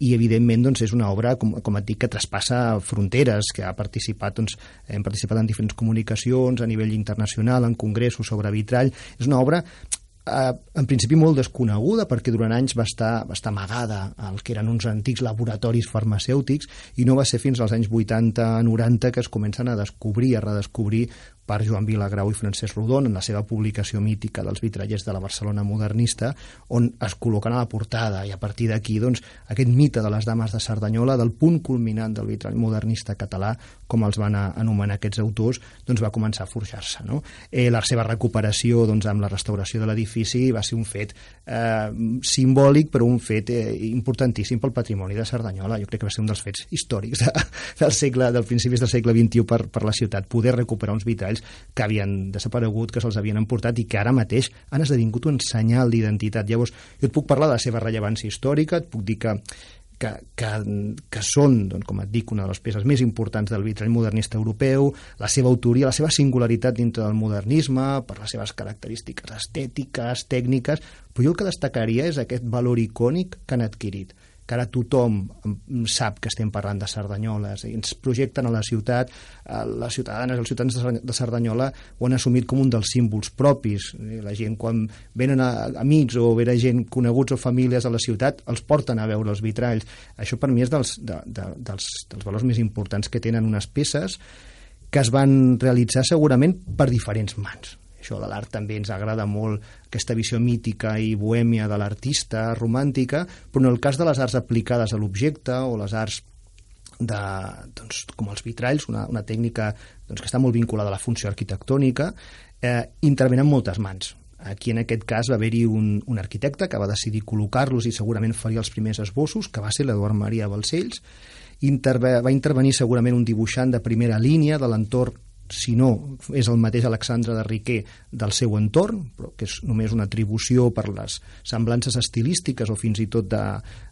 i evidentment doncs, és una obra, com, com et dic, que traspassa fronteres, que ha participat, doncs, hem participat en diferents comunicacions a nivell internacional, en congressos sobre vitrall, és una obra eh, en principi molt desconeguda perquè durant anys va estar, va estar amagada al que eren uns antics laboratoris farmacèutics i no va ser fins als anys 80-90 que es comencen a descobrir, a redescobrir per Joan Vilagrau i Francesc Rodon en la seva publicació mítica dels vitrallers de la Barcelona modernista, on es col·loquen a la portada i a partir d'aquí doncs, aquest mite de les dames de Cerdanyola, del punt culminant del vitrall modernista català, com els van anomenar aquests autors, doncs va començar a forjar-se. No? Eh, la seva recuperació doncs, amb la restauració de l'edifici va ser un fet eh, simbòlic, però un fet eh, importantíssim pel patrimoni de Cerdanyola. Jo crec que va ser un dels fets històrics de, del segle, del principis del segle XXI per, per la ciutat, poder recuperar uns vitralls que havien desaparegut, que se'ls havien emportat i que ara mateix han esdevingut un senyal d'identitat. Llavors, jo et puc parlar de la seva rellevància històrica, et puc dir que que, que, que són, doncs, com et dic, una de les peces més importants del vitrall modernista europeu, la seva autoria, la seva singularitat dintre del modernisme, per les seves característiques estètiques, tècniques, però jo el que destacaria és aquest valor icònic que han adquirit que ara tothom sap que estem parlant de Cerdanyola, i ens projecten a la ciutat, les ciutadanes, els ciutadans de Cerdanyola ho han assumit com un dels símbols propis. La gent, quan venen a, amics o venen gent coneguts o famílies a la ciutat, els porten a veure els vitralls. Això per mi és dels, de, de, dels, dels valors més importants que tenen unes peces que es van realitzar segurament per diferents mans això de l'art també ens agrada molt, aquesta visió mítica i bohèmia de l'artista romàntica, però en el cas de les arts aplicades a l'objecte o les arts de, doncs, com els vitralls, una, una tècnica doncs, que està molt vinculada a la funció arquitectònica, eh, intervenen moltes mans. Aquí, en aquest cas, va haver-hi un, un arquitecte que va decidir col·locar-los i segurament faria els primers esbossos, que va ser l'Eduard Maria Balcells, Interve, va intervenir segurament un dibuixant de primera línia de l'entorn si no és el mateix Alexandre de Riquer del seu entorn, però que és només una atribució per les semblances estilístiques o fins i tot de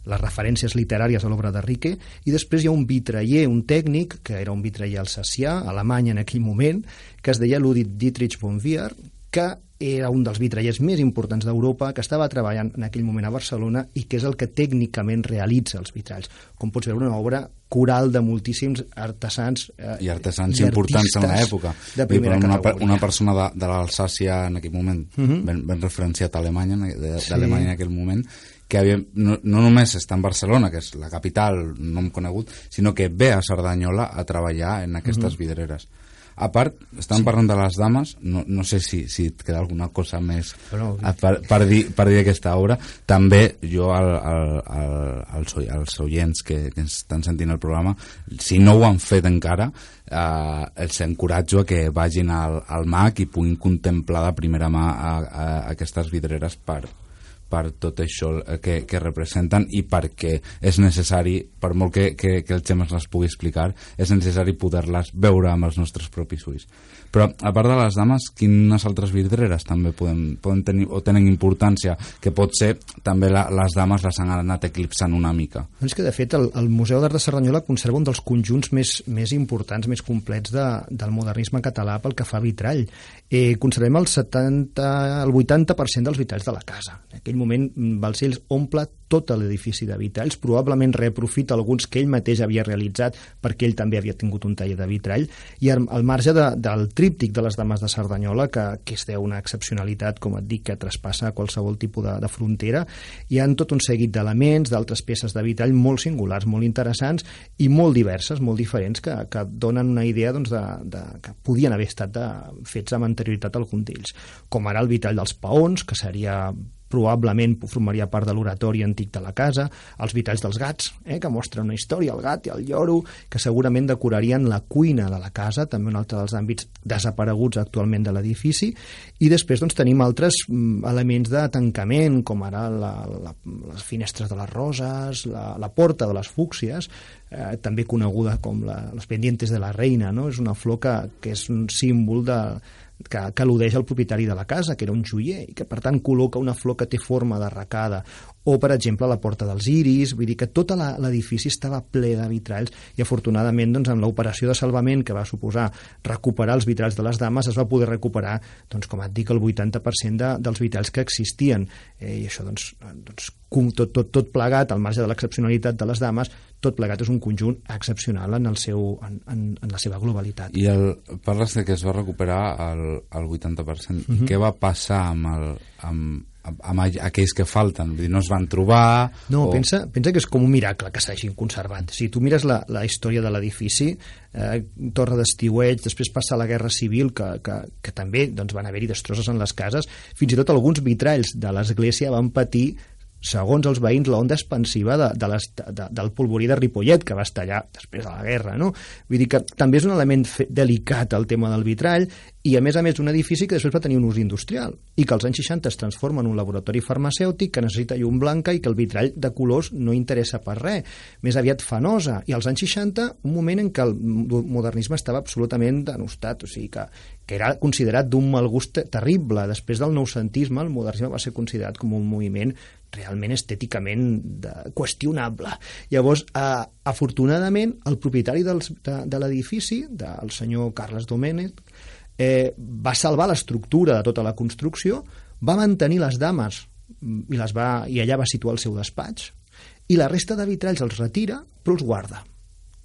les referències literàries a l'obra de Riquer, i després hi ha un vitraller, un tècnic, que era un vitraller alsacià, alemany en aquell moment, que es deia Ludwig Dietrich von Vier, que era un dels vitrallers més importants d'Europa, que estava treballant en aquell moment a Barcelona i que és el que tècnicament realitza els vitralls. Com pots veure, una obra coral de moltíssims artesans eh, i artesans i importants en l'època. Una, categoria. una persona de, de l'Alsàcia en aquell moment, uh Mhm. -huh. ben, ben referenciat a Alemanya, d'Alemanya Sí. en aquell moment, que havia, no, no només està en Barcelona, que és la capital, no hem conegut, sinó que ve a Cerdanyola a treballar en aquestes uh Mhm. -huh. vidreres. A part, estan sí. parlant de les dames, no, no sé si, si et queda alguna cosa més a- per, per, dir, per dir aquesta obra. També jo al, al, al, als, als oients que, que estan sentint el programa, si no ho han fet encara, eh, els encoratjo a que vagin al, al MAC i puguin contemplar de primera mà a, a, a aquestes vidreres per, per tot això eh, que, que representen i perquè és necessari, per molt que, que, que el Xemes les pugui explicar, és necessari poder-les veure amb els nostres propis ulls. Però, a part de les dames, quines altres vidreres també poden, poden tenir o tenen importància, que pot ser també la, les dames les han anat eclipsant una mica. Doncs que, de fet, el, el Museu d'Art de Cerdanyola conserva un dels conjunts més, més importants, més complets de, del modernisme català pel que fa a vitrall. Eh, conservem el, 70, el 80% dels vitralls de la casa. En aquell moment, mm, Balcells omple tot l'edifici de vitralls, probablement reaprofita alguns que ell mateix havia realitzat perquè ell també havia tingut un taller de vitrall, i al, al marge de, del tríptic de les dames de Cerdanyola, que, que és una excepcionalitat, com et dic, que traspassa qualsevol tipus de, de frontera, hi han tot un seguit d'elements, d'altres peces de vitrall molt singulars, molt interessants i molt diverses, molt diferents, que, que donen una idea doncs, de, de, que podien haver estat de, fets amb anterioritat alguns d'ells, com ara el vitrall dels paons, que seria probablement formaria part de l'oratori antic de la casa, els vitalls dels gats, eh, que mostren una història, el gat i el lloro, que segurament decorarien la cuina de la casa, també un altre dels àmbits desapareguts actualment de l'edifici, i després doncs, tenim altres mm, elements de tancament, com ara la, la, les finestres de les roses, la, la porta de les fúcsies, eh, també coneguda com la, les pendientes de la reina, no? és una flor que, que és un símbol de, que, que al·ludeix al propietari de la casa, que era un joier, i que per tant col·loca una flor que té forma d'arracada, o per exemple la porta dels iris, vull dir que tot l'edifici estava ple de vitralls i afortunadament doncs, amb l'operació de salvament que va suposar recuperar els vitralls de les dames es va poder recuperar, doncs, com et dic, el 80% de, dels vitralls que existien eh, i això doncs, doncs tot, tot, tot plegat, al marge de l'excepcionalitat de les dames, tot plegat és un conjunt excepcional en, el seu, en, en, en la seva globalitat. I el, parles de que es va recuperar el, el 80%. Mm -hmm. Què va passar amb, el, amb, amb aquells que falten, vull dir, no es van trobar... No, o... pensa, pensa que és com un miracle que s'hagin conservat. Si tu mires la, la història de l'edifici, eh, torre d'estiueig, després passa la Guerra Civil, que, que, que també doncs, van haver-hi destrosses en les cases, fins i tot alguns vitralls de l'església van patir segons els veïns, l'onda expansiva de, de les, de, del polvorí de Ripollet, que va estallar després de la guerra. No? Vull dir que també és un element delicat el tema del vitrall i, a més a més, un edifici que després va tenir un ús industrial i que als anys 60 es transforma en un laboratori farmacèutic que necessita llum blanca i que el vitrall de colors no interessa per res, més aviat fanosa. I als anys 60, un moment en què el modernisme estava absolutament denostat, o sigui que, que era considerat d'un mal gust terrible. Després del noucentisme, el modernisme va ser considerat com un moviment realment estèticament de, qüestionable. Llavors, eh, afortunadament, el propietari dels, de, de l'edifici, del senyor Carles Domènech, eh, va salvar l'estructura de tota la construcció, va mantenir les dames i, les va, i allà va situar el seu despatx, i la resta de vitralls els retira, però els guarda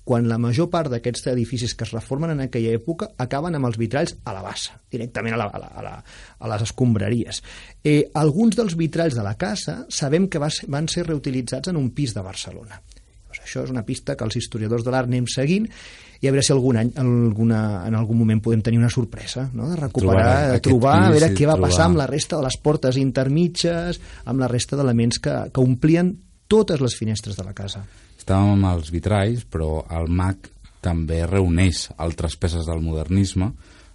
quan la major part d'aquests edificis que es reformen en aquella època acaben amb els vitralls a la bassa, directament a, la, a, la, a, la, a les escombraries. Eh, alguns dels vitralls de la casa sabem que va ser, van ser reutilitzats en un pis de Barcelona. Doncs això és una pista que els historiadors de l'art anem seguint i a veure si algun any, alguna, en algun moment podem tenir una sorpresa, no? de recuperar, de trobar, pis, a veure què va trobar. passar amb la resta de les portes intermitges, amb la resta d'elements que, que omplien totes les finestres de la casa estàvem amb els vitralls, però el MAC també reuneix altres peces del modernisme,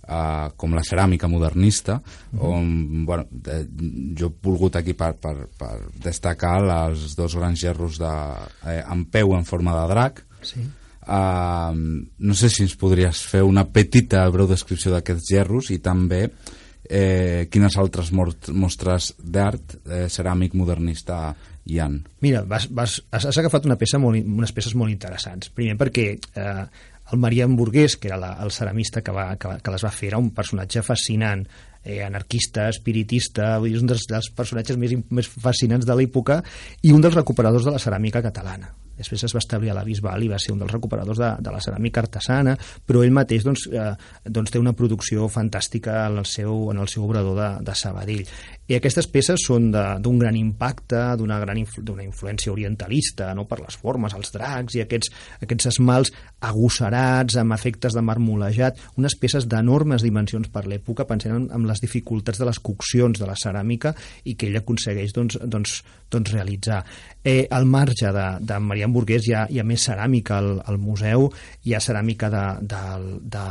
eh, com la ceràmica modernista, uh -huh. on bueno, eh, jo he volgut aquí per, per, per destacar els dos grans gerros de, eh, en peu en forma de drac. Sí. Uh, no sé si ens podries fer una petita breu descripció d'aquests gerros i també eh, quines altres mostres d'art eh, ceràmic modernista hi han? Mira, vas, vas, has, agafat una peça molt, unes peces molt interessants. Primer perquè eh, el Maria Hamburgués, que era la, el ceramista que, va, que, que les va fer, era un personatge fascinant, eh, anarquista, espiritista, vull dir, és un dels, dels personatges més, més fascinants de l'època i un dels recuperadors de la ceràmica catalana després es va establir a la Bisbal i va ser un dels recuperadors de, de la ceràmica artesana, però ell mateix doncs, eh, doncs té una producció fantàstica en el seu, en el seu obrador de, de Sabadell. I aquestes peces són d'un gran impacte, d'una gran influ, influència orientalista, no? per les formes, els dracs i aquests, aquests esmalts agosserats, amb efectes de marmolejat, unes peces d'enormes dimensions per l'època, pensant en, en les dificultats de les coccions de la ceràmica i que ell aconsegueix doncs, doncs, doncs realitzar. Eh, al marge de, de Maria Marià Burgués hi ha, hi ha més ceràmica al, al museu, hi ha ceràmica d'en de, de,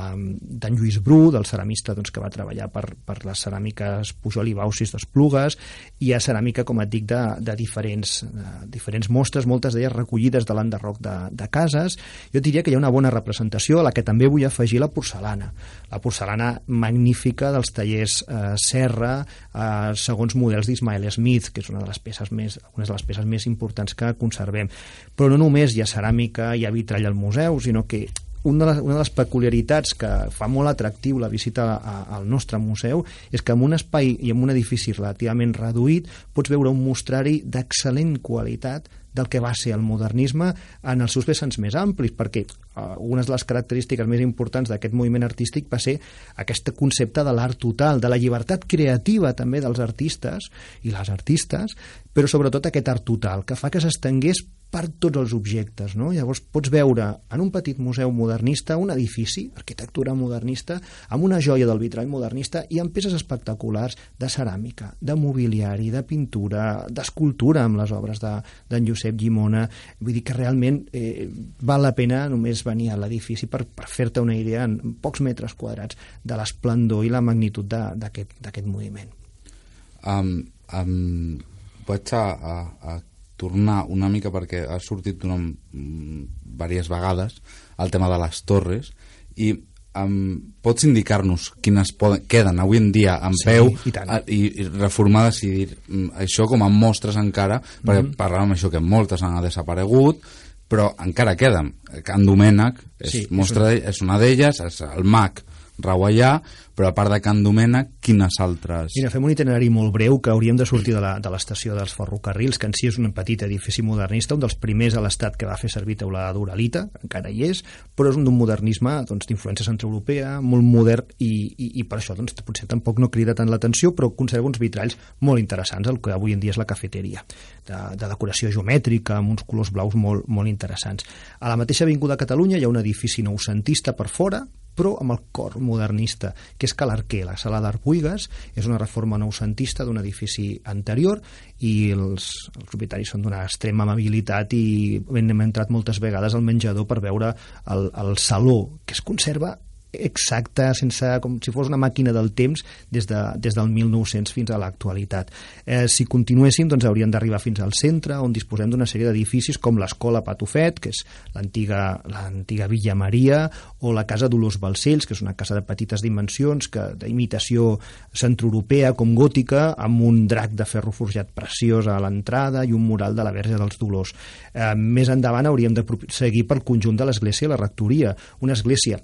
de, Lluís Bru, del ceramista doncs, que va treballar per, per les ceràmiques Pujol i Bausis d'Esplugues, hi ha ceràmica, com et dic, de, de, diferents, de diferents mostres, moltes d'elles recollides de l'enderroc de, de cases. Jo diria que hi ha una bona representació a la que també vull afegir la porcelana. La porcelana magnífica dels tallers eh, Serra, eh, segons models d'Ismael Smith, que és una de les peces més, una de les peces més importants que conservem. Però no només hi ha ceràmica, hi ha vitrall al museu, sinó que una de, les, una de les peculiaritats que fa molt atractiu la visita a, al nostre museu és que en un espai i en un edifici relativament reduït pots veure un mostrari d'excel·lent qualitat del que va ser el modernisme en els seus vessants més amplis, perquè uh, una de les característiques més importants d'aquest moviment artístic va ser aquest concepte de l'art total, de la llibertat creativa també dels artistes i les artistes, però sobretot aquest art total, que fa que s'estengués per tots els objectes. No? Llavors pots veure en un petit museu modernista un edifici, arquitectura modernista, amb una joia del vitrall modernista i amb peces espectaculars de ceràmica, de mobiliari, de pintura, d'escultura amb les obres d'en de, Josep Llimona. Vull dir que realment eh, val la pena només venir a l'edifici per, per fer-te una idea en pocs metres quadrats de l'esplendor i la magnitud d'aquest moviment. Um, um, vaig a, a, a tornar una mica perquè ha sortit diverses mm, vegades el tema de les torres i um, pots indicar-nos quines poden, queden avui en dia en sí, peu i, a, i, i reformades i dir mm, això com a mostres encara mm -hmm. perquè mhm. parlàvem això que moltes han desaparegut però encara queden Can Domènec és, sí, mostra, és, un... és una d'elles és el MAC rau allà, però a part de Can Domènec, quines altres... Mira, fem un itinerari molt breu que hauríem de sortir de l'estació de dels ferrocarrils, que en si és un petit edifici modernista, un dels primers a l'estat que va fer servir teulada d'Uralita, encara hi és, però és un d'un modernisme doncs, d'influència doncs, centroeuropea, molt modern, i, i, i per això doncs, potser tampoc no crida tant l'atenció, però conserva uns vitralls molt interessants, el que avui en dia és la cafeteria, de, de decoració geomètrica, amb uns colors blaus molt, molt interessants. A la mateixa Avinguda Catalunya hi ha un edifici noucentista per fora, però amb el cor modernista, que és Calarquer, la sala d'art Buigas, és una reforma noucentista d'un edifici anterior i els, els propietaris són d'una extrema amabilitat i hem entrat moltes vegades al menjador per veure el, el saló, que es conserva exacta, sense, com si fos una màquina del temps des, de, des del 1900 fins a l'actualitat. Eh, si continuéssim, doncs hauríem d'arribar fins al centre, on disposem d'una sèrie d'edificis com l'Escola Patufet, que és l'antiga Villa Maria, o la Casa Dolors Balcells, que és una casa de petites dimensions, que d'imitació centroeuropea com gòtica, amb un drac de ferro forjat preciós a l'entrada i un mural de la Verge dels Dolors. Eh, més endavant hauríem de seguir pel conjunt de l'església i la rectoria, una església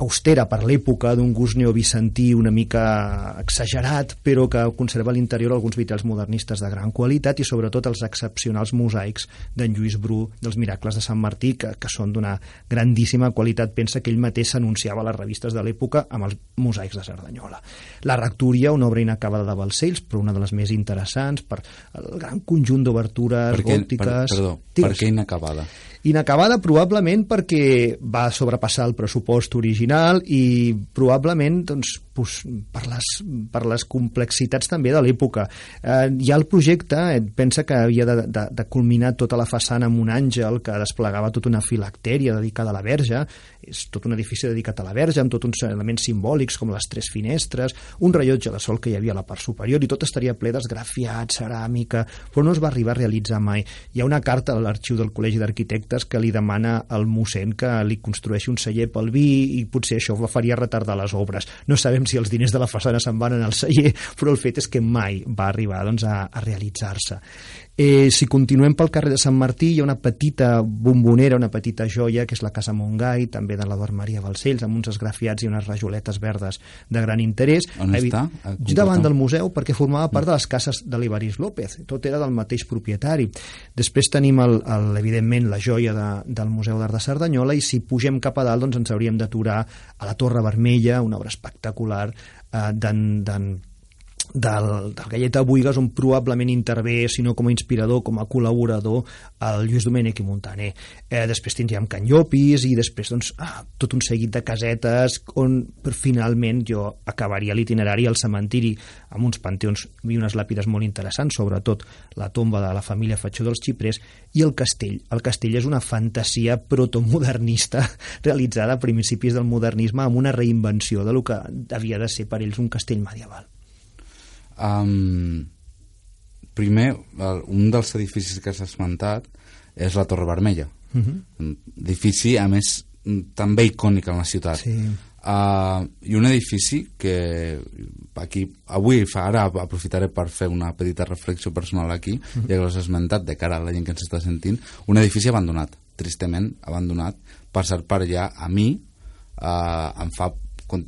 austera per l'època, d'un gust neovicentí una mica exagerat, però que conserva a l'interior alguns vitals modernistes de gran qualitat i sobretot els excepcionals mosaics d'en Lluís Bru dels Miracles de Sant Martí, que, que són d'una grandíssima qualitat. Pensa que ell mateix s'anunciava a les revistes de l'època amb els mosaics de Cerdanyola. La rectoria, una obra inacabada de Balcells, però una de les més interessants per el gran conjunt d'obertures gòtiques... Per, perdó, Digues. per què inacabada? Inacabada probablement perquè va sobrepassar el pressupost original i probablement doncs, per, les, per les complexitats també de l'època. Eh, ja el projecte eh, pensa que havia de, de, de culminar tota la façana amb un àngel que desplegava tota una filactèria dedicada a la verge, és tot un edifici dedicat a la verge, amb tots uns elements simbòlics com les tres finestres, un rellotge de sol que hi havia a la part superior i tot estaria ple d'esgrafiat, ceràmica, però no es va arribar a realitzar mai. Hi ha una carta a l'arxiu del Col·legi d'Arquitectes que li demana al mossèn que li construeixi un celler pel vi i potser això faria retardar les obres. No sabem si els diners de la façana se'n van al celler, però el fet és que mai va arribar doncs, a, a realitzar-se. Eh, si continuem pel carrer de Sant Martí, hi ha una petita bombonera, una petita joia, que és la Casa Montgai, també de l'Eduard Maria Balcells, amb uns esgrafiats i unes rajoletes verdes de gran interès. On Evi està? Davant del museu, perquè formava part de les cases de l'Ivaris López. Tot era del mateix propietari. Després tenim, el, el, evidentment, la joia de, del Museu d'Art de Cerdanyola i si pugem cap a dalt doncs ens hauríem d'aturar a la Torre Vermella, una obra espectacular eh, d'en del, del Galleta Buigas on probablement intervé, si no com a inspirador, com a col·laborador, el Lluís Domènech i Montaner. Eh, després tindríem Can Llopis i després doncs, ah, tot un seguit de casetes on finalment jo acabaria l'itinerari al cementiri amb uns panteons i unes làpides molt interessants, sobretot la tomba de la família Fatxó dels Xiprers i el castell. El castell és una fantasia protomodernista realitzada a principis del modernisme amb una reinvenció de lo que havia de ser per ells un castell medieval. Um, primer, el, un dels edificis que s'ha esmentat és la Torre Vermella. Uh mhm. -huh. Edifici, a més, també icònic en la ciutat. Sí. Uh, I un edifici que aquí, avui fa, ara aprofitaré per fer una petita reflexió personal aquí, uh -huh. ja que l'has esmentat de cara a la gent que ens està sentint, un edifici abandonat, tristament abandonat, per cert per allà, a mi uh, em fa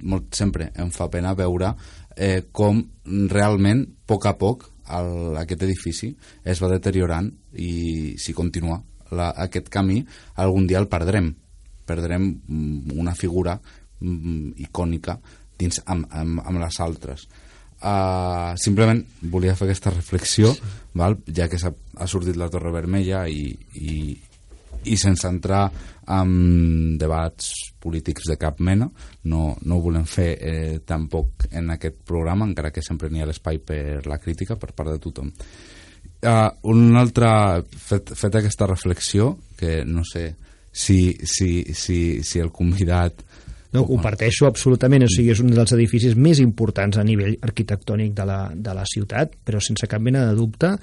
molt, sempre em fa pena veure eh, com realment, a poc a poc, el, aquest edifici es va deteriorant i si continua la, aquest camí algun dia el perdrem. Perdrem mm, una figura mm, icònica dins amb, amb, amb les altres. Uh, simplement volia fer aquesta reflexió val? ja que ha sortit la Torre Vermella i, i, i sense entrar en debats polítics de cap mena. No, no ho volem fer eh, tampoc en aquest programa encara que sempre n'hi ha l'espai per la crítica per part de tothom. Uh, un altre fet, fet aquesta reflexió que no sé si, si, si, si el convidat no, ho parteixo absolutament, o sigui, és un dels edificis més importants a nivell arquitectònic de la, de la ciutat, però sense cap mena de dubte,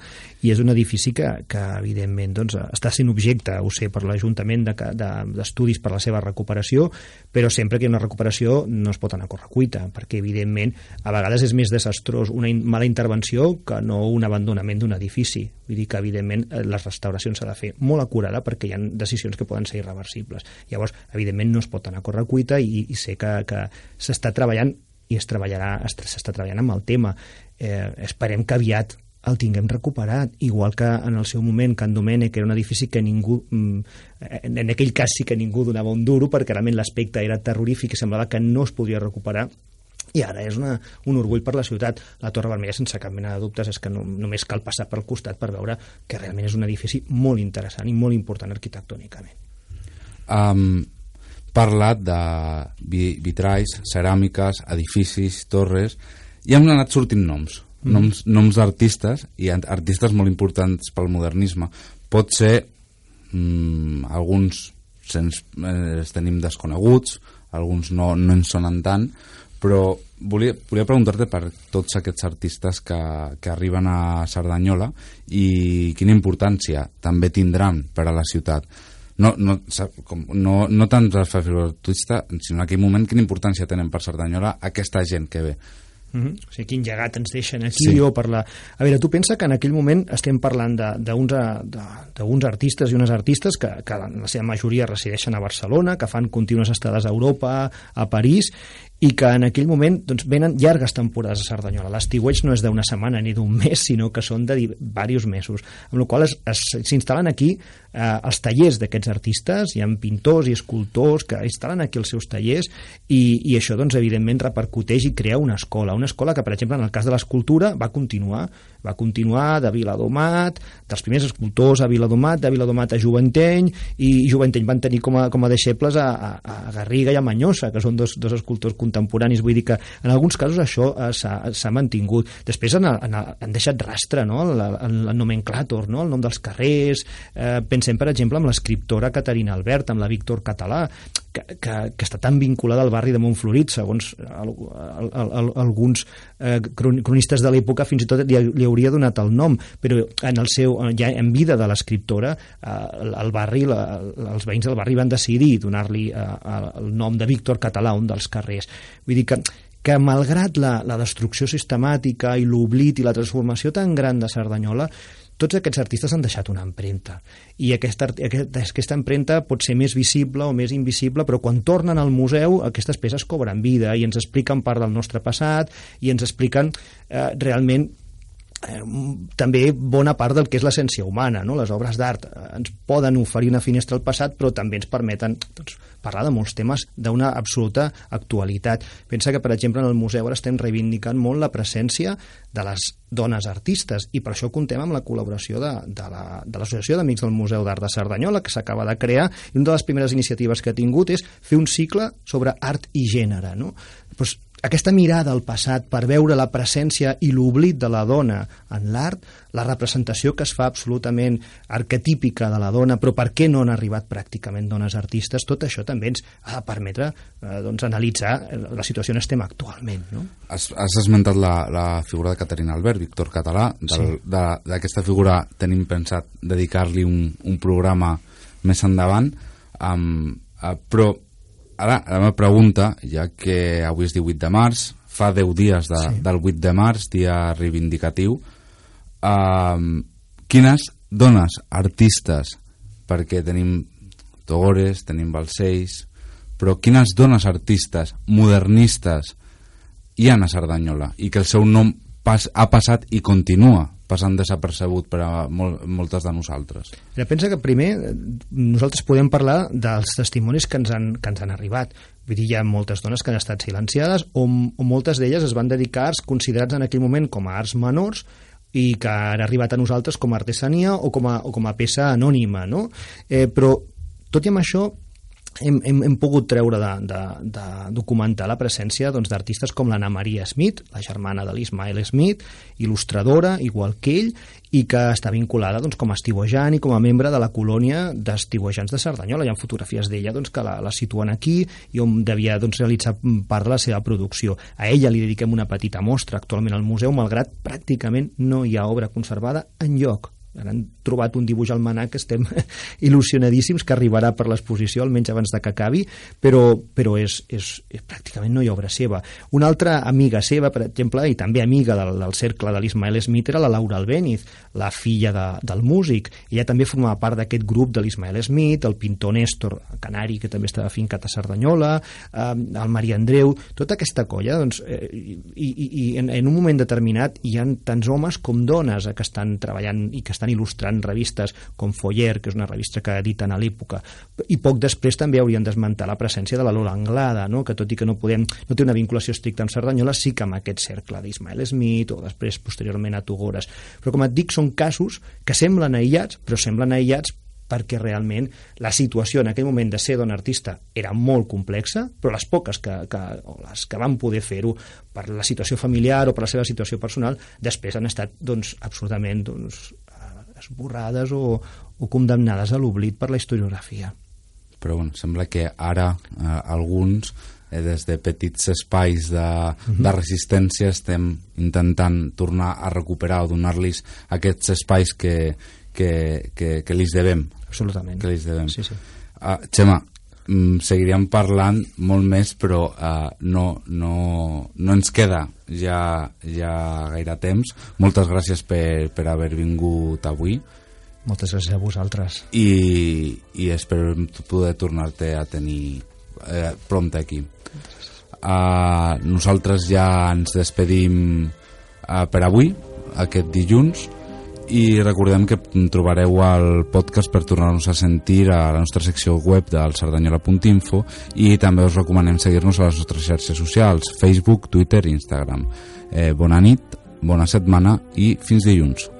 i és un edifici que, que evidentment, doncs, està sent objecte, ho sé, per l'Ajuntament d'estudis de, per la seva recuperació, però sempre que hi ha una recuperació no es pot anar a correcuita, perquè, evidentment, a vegades és més desastrós una in mala intervenció que no un abandonament d'un edifici. Vull dir que, evidentment, eh, les restauracions s'ha de fer molt acurada perquè hi ha decisions que poden ser irreversibles. Llavors, evidentment, no es pot anar a correcuita i i, sé que, que s'està treballant i es treballarà, s'està treballant amb el tema. Eh, esperem que aviat el tinguem recuperat, igual que en el seu moment Can Domènec era un edifici que ningú mm, en aquell cas sí que ningú donava un duro perquè realment l'aspecte era terrorífic i semblava que no es podia recuperar i ara és una, un orgull per la ciutat. La Torre Vermella, sense cap mena de dubtes, és que no, només cal passar pel costat per veure que realment és un edifici molt interessant i molt important arquitectònicament. Um, parlat de vitralls, ceràmiques, edificis, torres, i han anat sortint noms, mm. noms, noms d'artistes, i artistes molt importants pel modernisme. Pot ser mm, alguns sens, eh, els tenim desconeguts, alguns no, no en sonen tant, però volia, volia preguntar-te per tots aquests artistes que, que arriben a Cerdanyola i quina importància també tindran per a la ciutat no, no, com, no, no tant fer figurista, sinó en aquell moment quina importància tenen per Cerdanyola aquesta gent que ve. Mm -hmm. O sigui, quin llegat ens deixen aquí sí. o per la... A veure, tu pensa que en aquell moment estem parlant d'uns artistes i unes artistes que, que la seva majoria resideixen a Barcelona, que fan contínues estades a Europa, a París, i que en aquell moment doncs, venen llargues temporades a Cerdanyola. L'estiueig no és d'una setmana ni d'un mes, sinó que són de diversos mesos, amb la qual s'instal·len aquí eh, els tallers d'aquests artistes, hi ha pintors i escultors que instal·len aquí els seus tallers i, i això doncs, evidentment repercuteix i crea una escola, una escola que per exemple en el cas de l'escultura va continuar va continuar de Viladomat, dels primers escultors a Viladomat, de Viladomat a Juventeny, i Juventeny van tenir com a, com a deixebles a, a, a Garriga i a Manyosa, que són dos, dos escultors contemporanis, vull dir que en alguns casos això eh, s'ha mantingut. Després han, han, han deixat rastre, no?, el, el, el nomenclàtor, no?, el nom dels carrers, eh, pensem, per exemple, amb l'escriptora Caterina Albert, amb la Víctor Català, que, que, que està tan vinculada al barri de Montflorit, segons el, el, el, alguns eh, cronistes de l'època fins i tot li, li hauria donat el nom, però en el seu, ja en vida de l'escriptora eh, el barri, la, els veïns del barri van decidir donar-li eh, el nom de Víctor Català, un dels carrers. Vull dir que que malgrat la, la destrucció sistemàtica i l'oblit i la transformació tan gran de Cerdanyola, tots aquests artistes han deixat una empremta i aquesta, aquesta empremta pot ser més visible o més invisible però quan tornen al museu aquestes peces cobren vida i ens expliquen part del nostre passat i ens expliquen eh, realment eh, també bona part del que és l'essència humana. No? Les obres d'art eh, ens poden oferir una finestra al passat, però també ens permeten doncs, parlar de molts temes d'una absoluta actualitat. Pensa que, per exemple, en el museu ara estem reivindicant molt la presència de les dones artistes i per això contem amb la col·laboració de, de l'Associació la, de d'Amics del Museu d'Art de Cerdanyola que s'acaba de crear i una de les primeres iniciatives que ha tingut és fer un cicle sobre art i gènere. No? Pues, aquesta mirada al passat per veure la presència i l'oblit de la dona en l'art, la representació que es fa absolutament arquetípica de la dona, però per què no han arribat pràcticament dones artistes, tot això també ens ha de permetre eh, doncs, analitzar la situació on estem actualment. No? Has, has esmentat la, la figura de Caterina Albert, Víctor Català, d'aquesta sí. figura tenim pensat dedicar-li un, un programa més endavant, um, uh, però Ara, la meva pregunta, ja que avui és 18 de març, fa 10 dies de, sí. del 8 de març, dia reivindicatiu, uh, quines dones artistes, perquè tenim Togores, tenim Balcells, però quines dones artistes modernistes hi ha a Cerdanyola i que el seu nom pas, ha passat i continua passant desapercebut per a mol, moltes de nosaltres. Mira, pensa que primer eh, nosaltres podem parlar dels testimonis que ens han, que ens han arribat. Vull dir, hi ha moltes dones que han estat silenciades o, o moltes d'elles es van dedicar a arts considerats en aquell moment com a arts menors i que han arribat a nosaltres com a artesania o com a, o com a peça anònima, no? Eh, però, tot i amb això, hem, hem, hem pogut treure de, de, de documentar la presència doncs, d'artistes com l'Anna Maria Smith, la germana de l'Ismael Smith, il·lustradora, igual que ell, i que està vinculada doncs, com a estiuejant i com a membre de la colònia d'estiuejants de Cerdanyola. Hi ha fotografies d'ella doncs, que la, la situen aquí i on devia doncs, realitzar part de la seva producció. A ella li dediquem una petita mostra actualment al museu, malgrat pràcticament no hi ha obra conservada en lloc han trobat un dibuix al manà que estem il·lusionadíssims que arribarà per l'exposició almenys abans de que acabi però, però és, és, és, pràcticament no hi ha obra seva. Una altra amiga seva per exemple i també amiga del, del cercle de l'Ismael Smith era la Laura Albéniz la filla de, del músic. Ella també formava part d'aquest grup de l'Ismael Smith el pintor Néstor Canari que també estava fincat a Cerdanyola eh, el Maria Andreu tota aquesta colla doncs, eh, i, i, i en, en un moment determinat hi han tants homes com dones eh, que estan treballant i que estan il·lustrant revistes com Foyer, que és una revista que editen a l'època, i poc després també haurien d'esmentar la presència de la Lola Anglada, no? que tot i que no, podem, no té una vinculació estricta amb Cerdanyola, sí que amb aquest cercle d'Ismael Smith o després posteriorment a Tugores. Però com et dic, són casos que semblen aïllats, però semblen aïllats perquè realment la situació en aquell moment de ser dona artista era molt complexa, però les poques que, que, o les que van poder fer-ho per la situació familiar o per la seva situació personal, després han estat doncs, absolutament doncs, esborrades o, o condemnades a l'oblit per la historiografia. Però bueno, sembla que ara eh, alguns eh, des de petits espais de, uh mhm. -huh. de resistència estem intentant tornar a recuperar o donar-los aquests espais que, que, que, que li devem. Absolutament. Que li devem. Sí, sí. Uh, Xema, seguiríem parlant molt més però uh, no, no, no ens queda ja, ja gaire temps. Moltes gràcies per, per haver vingut avui. Moltes gràcies a vosaltres. I, i espero poder tornar-te a tenir eh, prompt aquí. Uh, nosaltres ja ens despedim uh, per avui aquest dilluns i recordem que trobareu el podcast per tornar-nos a sentir a la nostra secció web del sardanyola.info i també us recomanem seguir-nos a les nostres xarxes socials Facebook, Twitter i Instagram. Eh, bona nit, bona setmana i fins dilluns.